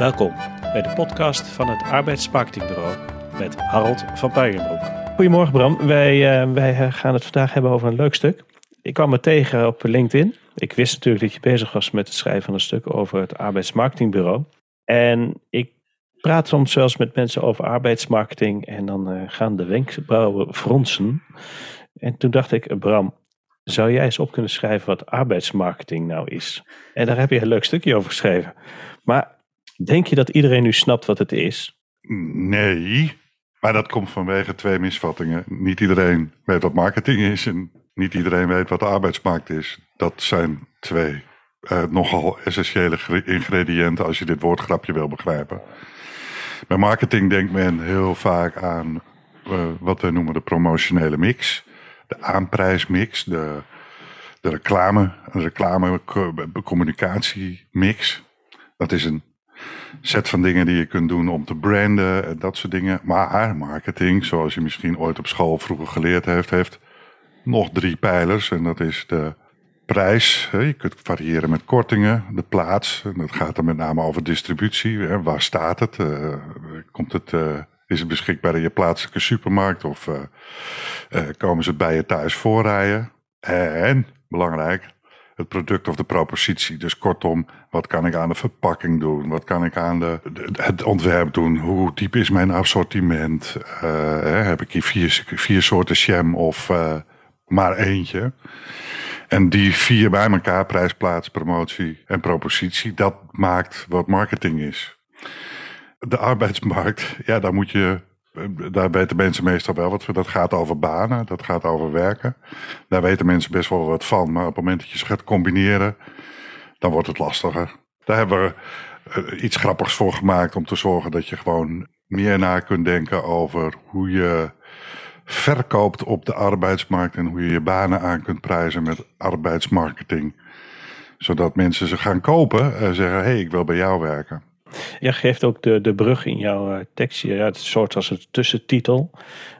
Welkom bij de podcast van het Arbeidsmarketingbureau met Harold van Puijenbroek. Goedemorgen Bram, wij, uh, wij gaan het vandaag hebben over een leuk stuk. Ik kwam me tegen op LinkedIn. Ik wist natuurlijk dat je bezig was met het schrijven van een stuk over het Arbeidsmarketingbureau. En ik praat soms zelfs met mensen over arbeidsmarketing en dan uh, gaan de wenkbrauwen fronsen. En toen dacht ik, Bram, zou jij eens op kunnen schrijven wat arbeidsmarketing nou is? En daar heb je een leuk stukje over geschreven. Maar denk je dat iedereen nu snapt wat het is? Nee, maar dat komt vanwege twee misvattingen. Niet iedereen weet wat marketing is en niet iedereen weet wat de arbeidsmarkt is. Dat zijn twee uh, nogal essentiële ingrediënten als je dit woordgrapje wil begrijpen. Bij marketing denkt men heel vaak aan uh, wat we noemen de promotionele mix de aanprijsmix, de, de reclame, een reclame communicatiemix. Dat is een set van dingen die je kunt doen om te branden en dat soort dingen. Maar marketing, zoals je misschien ooit op school vroeger geleerd heeft, heeft nog drie pijlers. En dat is de prijs. Je kunt variëren met kortingen, de plaats. En dat gaat dan met name over distributie. Waar staat het? Eh, komt het eh, is het beschikbaar in je plaatselijke supermarkt of uh, komen ze bij je thuis voorrijden? En, belangrijk, het product of de propositie. Dus kortom, wat kan ik aan de verpakking doen? Wat kan ik aan de, het ontwerp doen? Hoe diep is mijn assortiment? Uh, heb ik hier vier, vier soorten jam of maar eentje? En die vier bij elkaar, prijs, plaats, promotie en propositie, dat maakt wat marketing is de arbeidsmarkt, ja, daar moet je. Daar weten mensen meestal wel wat. Dat gaat over banen, dat gaat over werken. Daar weten mensen best wel wat van. Maar op het moment dat je ze gaat combineren, dan wordt het lastiger. Daar hebben we eh, iets grappigs voor gemaakt om te zorgen dat je gewoon meer na kunt denken over hoe je verkoopt op de arbeidsmarkt en hoe je je banen aan kunt prijzen met arbeidsmarketing. Zodat mensen ze gaan kopen en zeggen: hé, hey, ik wil bij jou werken. Je geeft ook de, de brug in jouw eh, tekstje, ja, het soort als een tussentitel.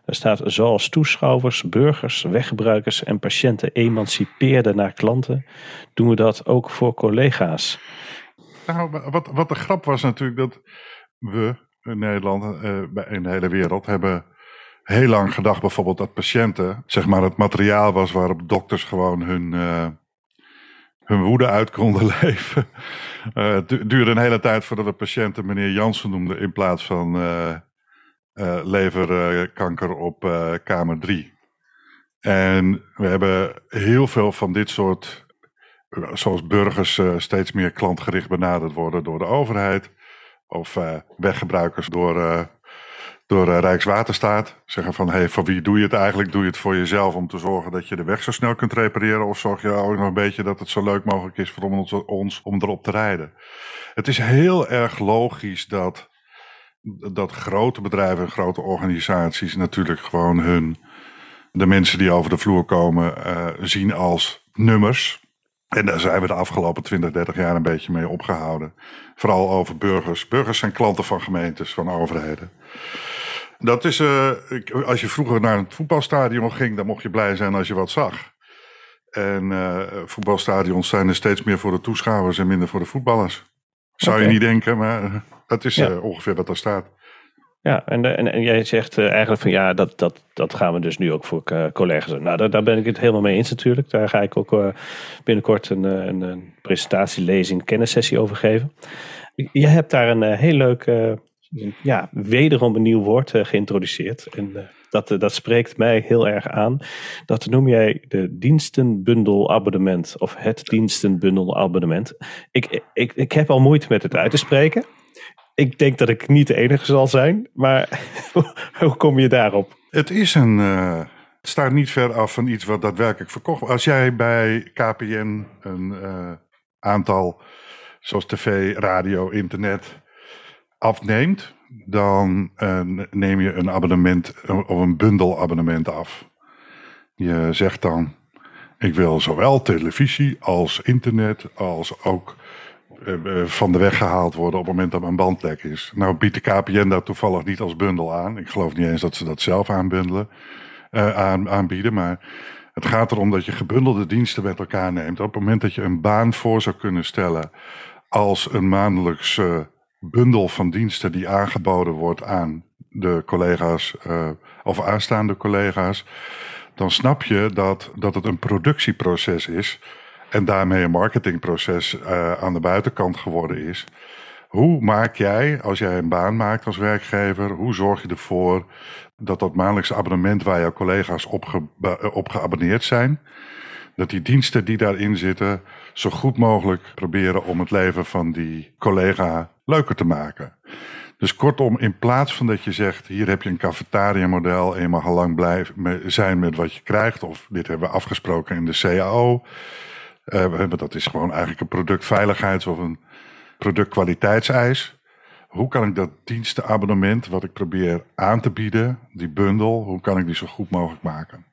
Er staat zoals toeschouwers, burgers, weggebruikers en patiënten emancipeerden naar klanten, doen we dat ook voor collega's. Nou, wat, wat de grap was natuurlijk dat we in Nederland, uh, in de hele wereld, hebben heel lang gedacht bijvoorbeeld dat patiënten, zeg maar, het materiaal was waarop dokters gewoon hun, uh, hun woede uit konden leven. Het duurde een hele tijd voordat we patiënten meneer Jansen noemden in plaats van uh, uh, leverkanker op kamer 3. En we hebben heel veel van dit soort, zoals burgers steeds meer klantgericht benaderd worden door de overheid. Of weggebruikers door door uh, Rijkswaterstaat. Zeggen van, hey, voor wie doe je het eigenlijk? Doe je het voor jezelf om te zorgen dat je de weg zo snel kunt repareren? Of zorg je ook nog een beetje dat het zo leuk mogelijk is voor ons, om erop te rijden? Het is heel erg logisch dat, dat grote bedrijven en grote organisaties natuurlijk gewoon hun, de mensen die over de vloer komen, uh, zien als nummers. En daar zijn we de afgelopen 20, 30 jaar een beetje mee opgehouden. Vooral over burgers. Burgers zijn klanten van gemeentes, van overheden. Dat is, uh, als je vroeger naar het voetbalstadion ging, dan mocht je blij zijn als je wat zag. En uh, voetbalstadions zijn er steeds meer voor de toeschouwers en minder voor de voetballers. Zou okay. je niet denken, maar dat is ja. uh, ongeveer wat daar staat. Ja, en, en, en jij zegt eigenlijk van ja, dat, dat, dat gaan we dus nu ook voor collega's doen. Nou, daar, daar ben ik het helemaal mee eens natuurlijk. Daar ga ik ook binnenkort een, een, een presentatielezing, kennissessie over geven. Je hebt daar een heel leuk ja, wederom een nieuw woord uh, geïntroduceerd. En uh, dat, uh, dat spreekt mij heel erg aan. Dat noem jij de dienstenbundelabonnement of het dienstenbundelabonnement. Ik, ik, ik heb al moeite met het uit te spreken. Ik denk dat ik niet de enige zal zijn, maar hoe kom je daarop? Het is een. het staat niet ver af van iets wat daadwerkelijk verkocht wordt. Als jij bij KPN een aantal, zoals tv, radio, internet afneemt, dan uh, neem je een abonnement of een bundelabonnement af. Je zegt dan: Ik wil zowel televisie als internet, als ook uh, van de weg gehaald worden op het moment dat mijn band lek is. Nou biedt de KPN dat toevallig niet als bundel aan. Ik geloof niet eens dat ze dat zelf aanbundelen, aan, aanbieden. Maar het gaat erom dat je gebundelde diensten met elkaar neemt. Op het moment dat je een baan voor zou kunnen stellen als een maandelijks bundel van diensten die aangeboden wordt aan de collega's uh, of aanstaande collega's, dan snap je dat, dat het een productieproces is en daarmee een marketingproces uh, aan de buitenkant geworden is. Hoe maak jij, als jij een baan maakt als werkgever, hoe zorg je ervoor dat dat maandelijkse abonnement waar jouw collega's op, ge, op geabonneerd zijn, dat die diensten die daarin zitten zo goed mogelijk proberen om het leven van die collega leuker te maken. Dus kortom, in plaats van dat je zegt: hier heb je een cafetaria-model en je mag al lang blijven zijn met wat je krijgt, of dit hebben we afgesproken in de CAO. Uh, dat is gewoon eigenlijk een productveiligheids- of een productkwaliteitseis. Hoe kan ik dat dienstenabonnement, wat ik probeer aan te bieden, die bundel, hoe kan ik die zo goed mogelijk maken?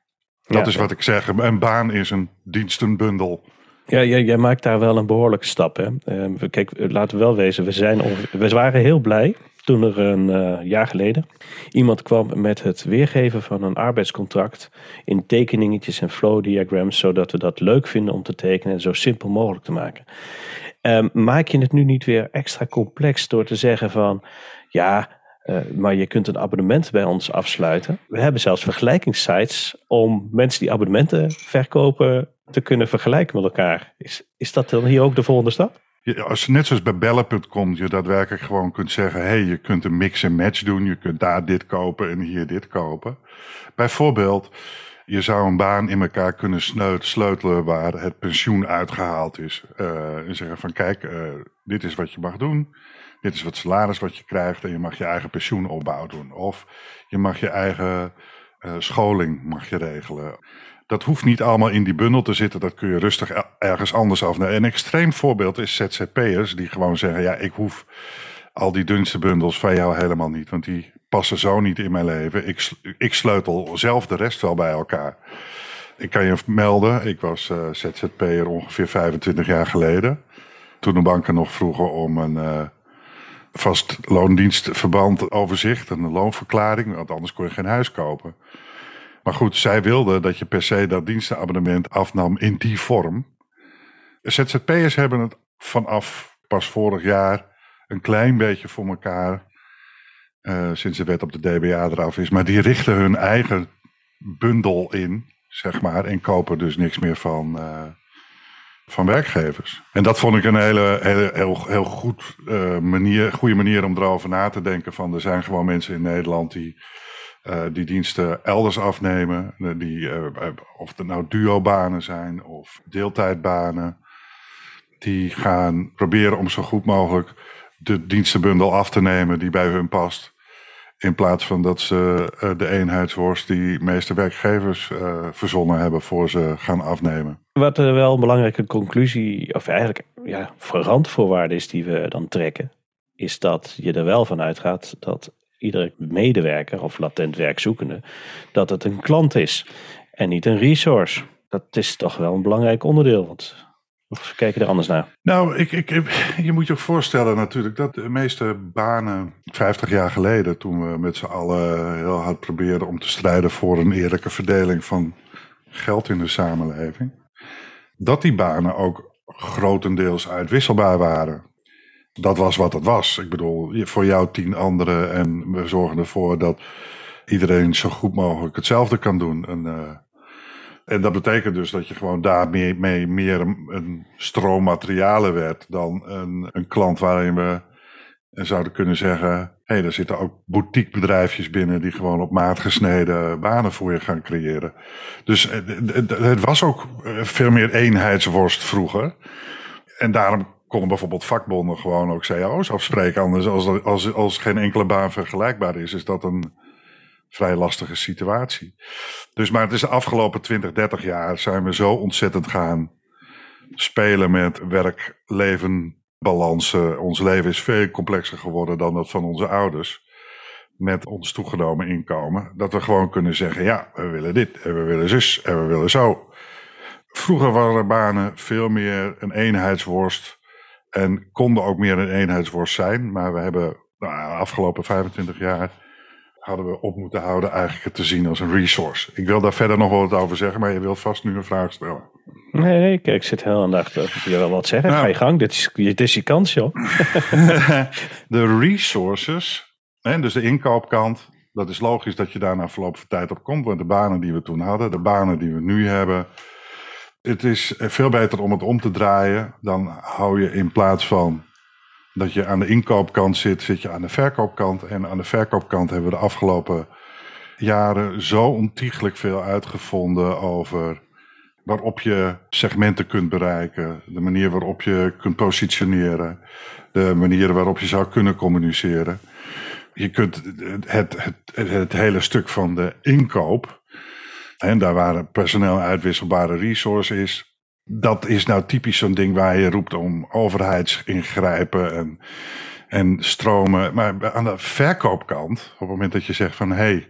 Dat is wat ik zeg. Een baan is een dienstenbundel. Ja, jij, maakt daar wel een behoorlijke stap. Hè? Uh, kijk, laten we wel wezen, we, zijn we waren heel blij toen er een uh, jaar geleden iemand kwam met het weergeven van een arbeidscontract in tekeningetjes en flow diagrams, zodat we dat leuk vinden om te tekenen en zo simpel mogelijk te maken. Um, maak je het nu niet weer extra complex door te zeggen van ja, uh, maar je kunt een abonnement bij ons afsluiten. We hebben zelfs vergelijkingssites om mensen die abonnementen verkopen te kunnen vergelijken met elkaar. Is, is dat dan hier ook de volgende stap? Ja, als, net zoals bij bellen.com je daadwerkelijk gewoon kunt zeggen: hé, hey, je kunt een mix en match doen. Je kunt daar dit kopen en hier dit kopen. Bijvoorbeeld, je zou een baan in elkaar kunnen sleutelen waar het pensioen uitgehaald is. Uh, en zeggen van kijk, uh, dit is wat je mag doen. Dit is wat salaris wat je krijgt en je mag je eigen pensioenopbouw doen. Of je mag je eigen uh, scholing mag je regelen. Dat hoeft niet allemaal in die bundel te zitten. Dat kun je rustig ergens anders afnemen. Een extreem voorbeeld is ZZP'ers die gewoon zeggen: ja, ik hoef al die dunste bundels van jou helemaal niet. Want die passen zo niet in mijn leven. Ik, ik sleutel zelf de rest wel bij elkaar. Ik kan je melden, ik was uh, ZZP'er ongeveer 25 jaar geleden. Toen de banken nog vroegen om een uh, vast loondienstverband overzicht, een loonverklaring, want anders kon je geen huis kopen. Maar goed, zij wilden dat je per se dat dienstenabonnement afnam in die vorm. ZZP'ers hebben het vanaf pas vorig jaar een klein beetje voor elkaar. Uh, sinds de wet op de DBA eraf is. Maar die richten hun eigen bundel in, zeg maar. En kopen dus niks meer van, uh, van werkgevers. En dat vond ik een hele, hele heel, heel goed, uh, manier, goede manier om erover na te denken. Van er zijn gewoon mensen in Nederland die uh, die diensten elders afnemen. Die, uh, of het nou duobanen zijn of deeltijdbanen. Die gaan proberen om zo goed mogelijk de dienstenbundel af te nemen die bij hun past. In plaats van dat ze uh, de eenheidsworst die meeste werkgevers verzonnen hebben voor ze gaan afnemen. Wat wel een belangrijke conclusie, of eigenlijk ja, randvoorwaarde is die we dan trekken, is dat je er wel van uitgaat dat iedere medewerker of latent werkzoekende, dat het een klant is en niet een resource. Dat is toch wel een belangrijk onderdeel. Want of kijk je er anders naar? Nou, ik, ik, je moet je ook voorstellen natuurlijk dat de meeste banen 50 jaar geleden, toen we met z'n allen heel hard probeerden om te strijden voor een eerlijke verdeling van geld in de samenleving, dat die banen ook grotendeels uitwisselbaar waren dat was wat het was. Ik bedoel, voor jou tien anderen en we zorgen ervoor dat iedereen zo goed mogelijk hetzelfde kan doen. En, uh, en dat betekent dus dat je gewoon daarmee mee meer een, een stroom materialen werd dan een, een klant waarin we zouden kunnen zeggen: hé, hey, er zitten ook boutiquebedrijfjes binnen die gewoon op maat gesneden banen voor je gaan creëren. Dus het, het was ook veel meer eenheidsworst vroeger. En daarom konden bijvoorbeeld vakbonden gewoon ook cao's afspreken. Anders als, als, als geen enkele baan vergelijkbaar is, is dat een vrij lastige situatie. Dus maar het is de afgelopen 20, 30 jaar zijn we zo ontzettend gaan spelen met werk-leven. Ons leven is veel complexer geworden dan dat van onze ouders. Met ons toegenomen inkomen. Dat we gewoon kunnen zeggen, ja, we willen dit en we willen zus en we willen zo. Vroeger waren banen veel meer een eenheidsworst en konden ook meer een eenheidsworst zijn. Maar we hebben nou, de afgelopen 25 jaar hadden we op moeten houden eigenlijk het te zien als een resource. Ik wil daar verder nog wel wat over zeggen, maar je wilt vast nu een vraag stellen. Nee, nee, kijk, ik zit heel aandachtig. Je wil wat zeggen, nou, ga je gang. Dit is, dit is je kans, joh. de resources, hè, dus de inkoopkant, dat is logisch dat je daar na verloop van tijd op komt. Want de banen die we toen hadden, de banen die we nu hebben. Het is veel beter om het om te draaien. Dan hou je in plaats van dat je aan de inkoopkant zit, zit je aan de verkoopkant. En aan de verkoopkant hebben we de afgelopen jaren zo ontiegelijk veel uitgevonden over waarop je segmenten kunt bereiken, de manier waarop je kunt positioneren, de manier waarop je zou kunnen communiceren. Je kunt het, het, het hele stuk van de inkoop, en daar waar personeel uitwisselbare resource is, dat is nou typisch zo'n ding waar je roept om overheidsingrijpen en, en stromen. Maar aan de verkoopkant, op het moment dat je zegt van hé, hey,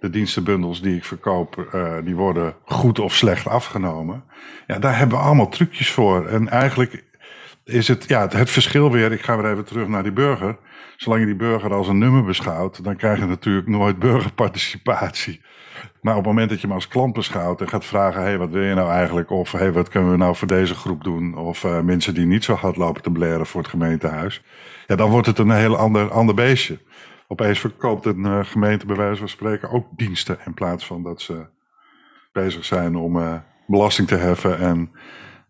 de dienstenbundels die ik verkoop, uh, die worden goed of slecht afgenomen. Ja, daar hebben we allemaal trucjes voor. En eigenlijk is het, ja, het, verschil weer, ik ga weer even terug naar die burger. Zolang je die burger als een nummer beschouwt, dan krijg je natuurlijk nooit burgerparticipatie. Maar op het moment dat je hem als klant beschouwt en gaat vragen: hé, hey, wat wil je nou eigenlijk? Of hey, wat kunnen we nou voor deze groep doen? Of uh, mensen die niet zo hard lopen te blaren voor het gemeentehuis. Ja, dan wordt het een heel ander, ander beestje. Opeens verkoopt een uh, gemeente bij wijze van spreken ook diensten. In plaats van dat ze bezig zijn om uh, belasting te heffen en,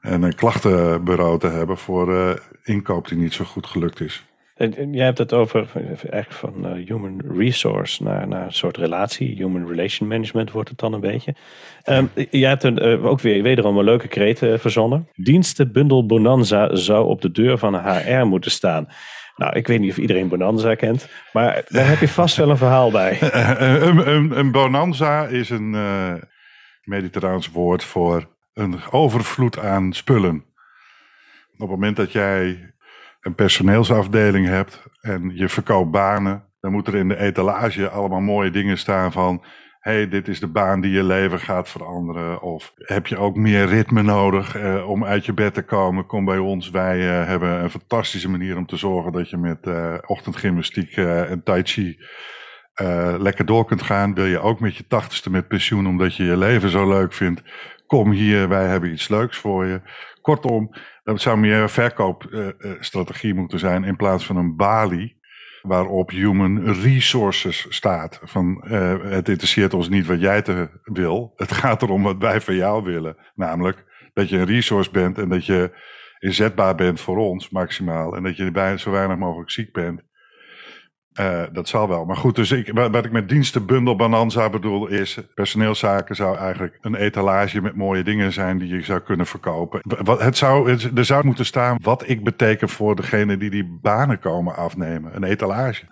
en een klachtenbureau te hebben voor inkoop die niet zo goed gelukt is. Jij hebt het over eigenlijk van human resource naar, naar een soort relatie. Human relation management wordt het dan een beetje. Um, jij hebt een, uh, ook weer wederom een leuke kreet uh, verzonnen. Dienstenbundel Bonanza zou op de deur van HR moeten staan. Nou, ik weet niet of iedereen Bonanza kent, maar daar heb je vast wel een verhaal bij. een, een, een, bonanza is een uh, mediterraans woord voor een overvloed aan spullen. Op het moment dat jij een personeelsafdeling hebt en je verkoopt banen, dan moet er in de etalage allemaal mooie dingen staan van hey, dit is de baan die je leven gaat veranderen. Of heb je ook meer ritme nodig eh, om uit je bed te komen? Kom bij ons. Wij uh, hebben een fantastische manier om te zorgen dat je met uh, ochtendgymnastiek en tai chi lekker door kunt gaan. Wil je ook met je tachtigste met pensioen omdat je je leven zo leuk vindt? Kom hier, wij hebben iets leuks voor je. Kortom, dat zou meer een verkoopstrategie moeten zijn in plaats van een balie waarop human resources staat. Van uh, het interesseert ons niet wat jij te wil. Het gaat erom wat wij van jou willen. Namelijk dat je een resource bent en dat je inzetbaar bent voor ons maximaal. En dat je bij zo weinig mogelijk ziek bent. Uh, dat zal wel. Maar goed, dus ik, wat ik met dienstenbundel Bananza bedoel is... personeelszaken zou eigenlijk een etalage met mooie dingen zijn... die je zou kunnen verkopen. Wat, het zou, er zou moeten staan wat ik beteken voor degene die die banen komen afnemen. Een etalage.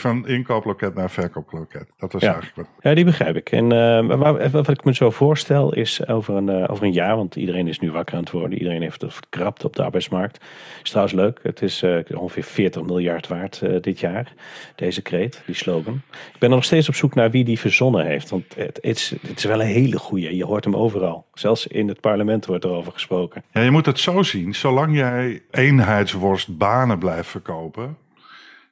Van inkooploket naar verkooploket. Dat was ja. eigenlijk wat. Ja, die begrijp ik. En uh, wat, wat ik me zo voorstel is over een, uh, over een jaar, want iedereen is nu wakker aan het worden. Iedereen heeft het verkrapt op de arbeidsmarkt. Is trouwens leuk. Het is uh, ongeveer 40 miljard waard dit jaar, deze kreet, die slogan. Ik ben nog steeds op zoek naar wie die verzonnen heeft. Want het, het, is, het is wel een hele goeie. Je hoort hem overal. Zelfs in het parlement wordt erover gesproken. Ja, je moet het zo zien. Zolang jij eenheidsworst banen blijft verkopen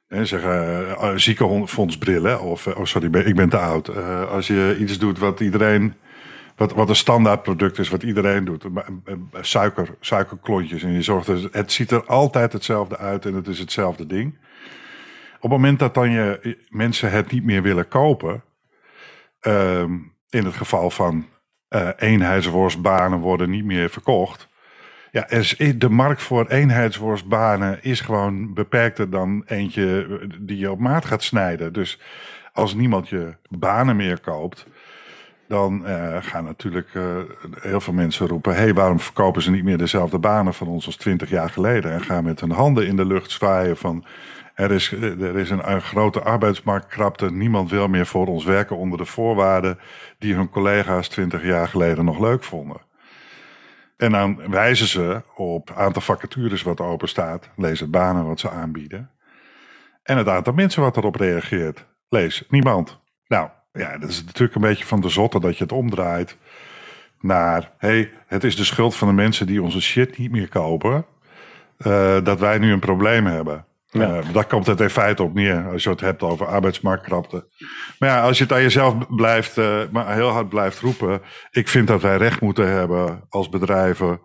en zeggen uh, ziekenfondsbrillen. Of, oh sorry, ik ben te oud. Als je iets doet wat iedereen. Wat, wat een standaardproduct is, wat iedereen doet. Suiker, suikerklontjes. En je zorgt er, het ziet er altijd hetzelfde uit en het is hetzelfde ding. Op het moment dat dan je mensen het niet meer willen kopen. Uh, in het geval van eenheidsworstbanen worden niet meer verkocht ja, de markt voor eenheidsworstbanen is gewoon beperkter dan eentje die je op maat gaat snijden. Dus als niemand je banen meer koopt, dan uh, gaan natuurlijk uh, heel veel mensen roepen: hé, hey, waarom verkopen ze niet meer dezelfde banen van ons als twintig jaar geleden? En gaan met hun handen in de lucht zwaaien van. Er is, er is een, een grote arbeidsmarktkrapte. Niemand wil meer voor ons werken onder de voorwaarden die hun collega's twintig jaar geleden nog leuk vonden. En dan wijzen ze op aantal vacatures wat open staat. Lees het banen wat ze aanbieden. En het aantal mensen wat erop reageert. Lees niemand. Nou, ja, dat is natuurlijk een beetje van de zotte dat je het omdraait naar... hey, het is de schuld van de mensen die onze shit niet meer kopen... Uh, dat wij nu een probleem hebben. Ja. Eh, daar komt het in feite op neer, als je het hebt over arbeidsmarktkrapte. Maar ja, als je het aan jezelf blijft, eh, maar heel hard blijft roepen. Ik vind dat wij recht moeten hebben als bedrijven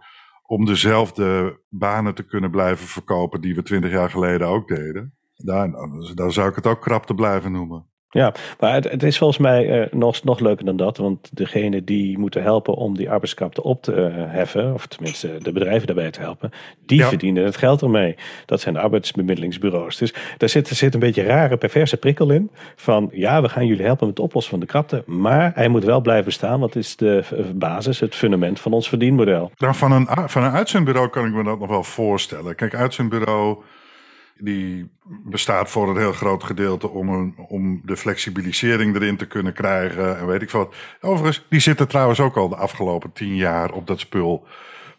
om dezelfde banen te kunnen blijven verkopen die we twintig jaar geleden ook deden. Dan, dan zou ik het ook krapte blijven noemen. Ja, maar het, het is volgens mij eh, nog, nog leuker dan dat. Want degene die moeten helpen om die arbeidskrapte op te eh, heffen, of tenminste de bedrijven daarbij te helpen, die Ja. verdienen het geld ermee. Dat zijn de arbeidsbemiddelingsbureaus. Dus daar zit, zit een beetje een rare, perverse prikkel in. Van ja, we gaan jullie helpen met het oplossen van de krapte. Maar hij moet wel blijven staan, want het is de v- basis, het fundament van ons verdienmodel. Nou, van een, van een uitzendbureau kan ik me dat nog wel voorstellen. Kijk, uitzendbureau die bestaat voor een heel groot gedeelte om, een, om de flexibilisering erin te kunnen krijgen en weet ik wat. Overigens, die zitten trouwens ook al de afgelopen tien jaar op dat spul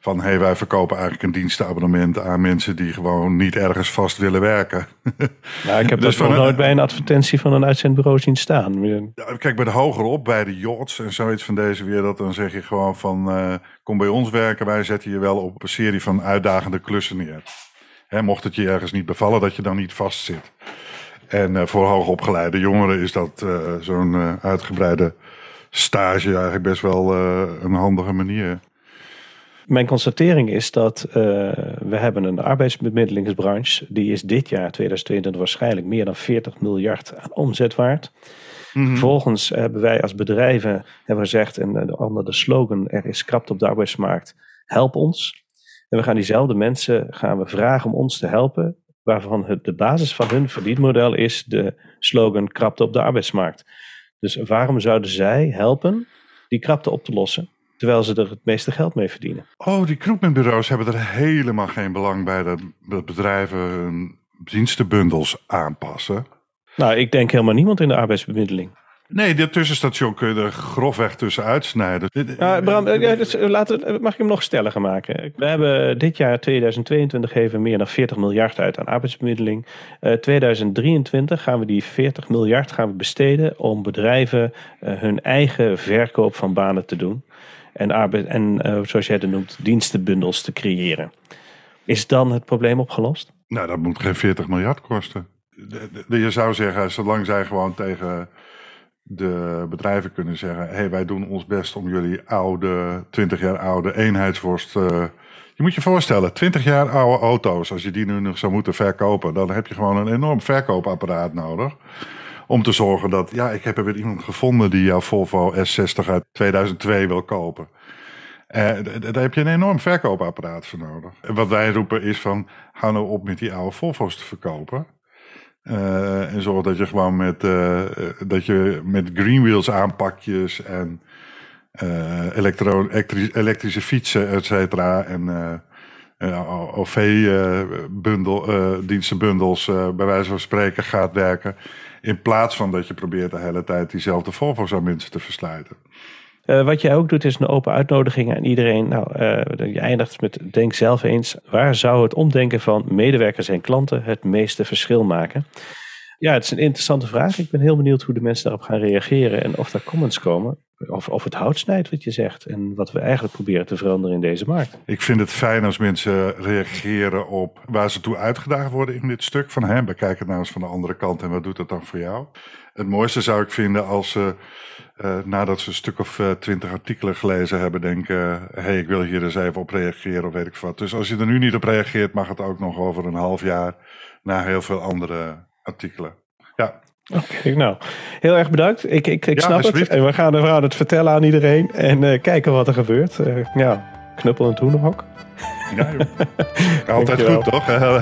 van hey, wij verkopen eigenlijk een dienstenabonnement aan mensen die gewoon niet ergens vast willen werken. Nou, ik heb Dus dat nog nooit bij een advertentie van een uitzendbureau zien staan. Kijk, bij de hogerop, bij de yachts en zoiets van deze wereld, dan zeg je gewoon van eh, kom bij ons werken, wij zetten je wel op een serie van uitdagende klussen neer. Hè, mocht het je ergens niet bevallen, dat je dan niet vastzit. En eh, voor hoogopgeleide jongeren is dat eh, zo'n eh, uitgebreide stage eigenlijk best wel een handige manier. Mijn constatering is dat we hebben een arbeidsbemiddelingsbranche. Die is dit jaar, 2022, waarschijnlijk meer dan 40 miljard aan omzet waard. Vervolgens hebben wij als bedrijven hebben gezegd, en onder de slogan er is krapte op de arbeidsmarkt, help ons. En we gaan diezelfde mensen gaan we vragen om ons te helpen, waarvan het, de basis van hun verdienmodel is de slogan krapte op de arbeidsmarkt. Dus waarom zouden zij helpen die krapte op te lossen, terwijl ze er het meeste geld mee verdienen? Oh, die recruitmentbureaus hebben er helemaal geen belang bij dat, dat bedrijven hun dienstenbundels aanpassen. Nou, ik denk helemaal niemand in de arbeidsbemiddeling. Nee, dit tussenstation kun je er grofweg tussen uitsnijden. Bram, eh, dus, eh, laten, mag ik hem nog stelliger maken? We hebben dit jaar, 2022, geven meer dan 40 miljard uit aan arbeidsbemiddeling. Eh 2023 gaan we die 40 miljard gaan we besteden om bedrijven hun eigen verkoop van banen te doen. En, arbeid, en zoals jij het noemt, dienstenbundels te creëren. Is dan het probleem opgelost? Nou, dat moet geen 40 miljard kosten. De- de- Je zou zeggen, zolang zij gewoon tegen de bedrijven kunnen zeggen: hey, wij doen ons best om jullie oude, 20 jaar oude eenheidsworst. eh, je moet je voorstellen, 20 jaar oude auto's, als je die nu nog zou moeten verkopen, dan heb je gewoon een enorm verkoopapparaat nodig. Om te zorgen dat, ja, ik heb er weer iemand gevonden die jouw Volvo S60 uit 2002 wil kopen. D- daar heb je een enorm verkoopapparaat voor nodig. En wat wij roepen is van, hou nou op met die oude Volvo's te verkopen. Eh, en zorg dat je gewoon met, eh, eh, dat je met greenwheels aanpakjes en eh, elektro- elektri- elektrische fietsen, et cetera. En OV-bundel, dienstenbundels, eh, bij wijze van spreken, gaat werken. In plaats van dat je probeert de hele tijd diezelfde Volvo's aan mensen te verslijten. Eh, wat jij ook doet is een open uitnodiging aan iedereen. Nou, eh, je eindigt met denk zelf eens. Waar zou het omdenken van medewerkers en klanten het meeste verschil maken? Ja, het is een interessante vraag. Ik ben heel benieuwd hoe de mensen daarop gaan reageren en of er comments komen. Of, of het hout snijdt wat je zegt en wat we eigenlijk proberen te veranderen in deze markt. Ik vind het fijn als mensen reageren op waar ze toe uitgedaagd worden in dit stuk. Van hè, bekijk het nou eens van de andere kant en wat doet dat dan voor jou? Het mooiste zou ik vinden als ze, eh, nadat ze een stuk of eh, twintig artikelen gelezen hebben, denken: hé, hey, ik wil hier eens even op reageren of weet ik wat. Dus als je er nu niet op reageert, mag het ook nog over een half jaar naar heel veel andere artikelen. Ja, Oké, nou, heel erg bedankt. Ik, ik, ik Ja, snap het. En we gaan, we gaan het vertellen aan iedereen en eh, kijken wat er gebeurt. Eh, ja, knuppel in het hoenderhok. ja altijd goed toch?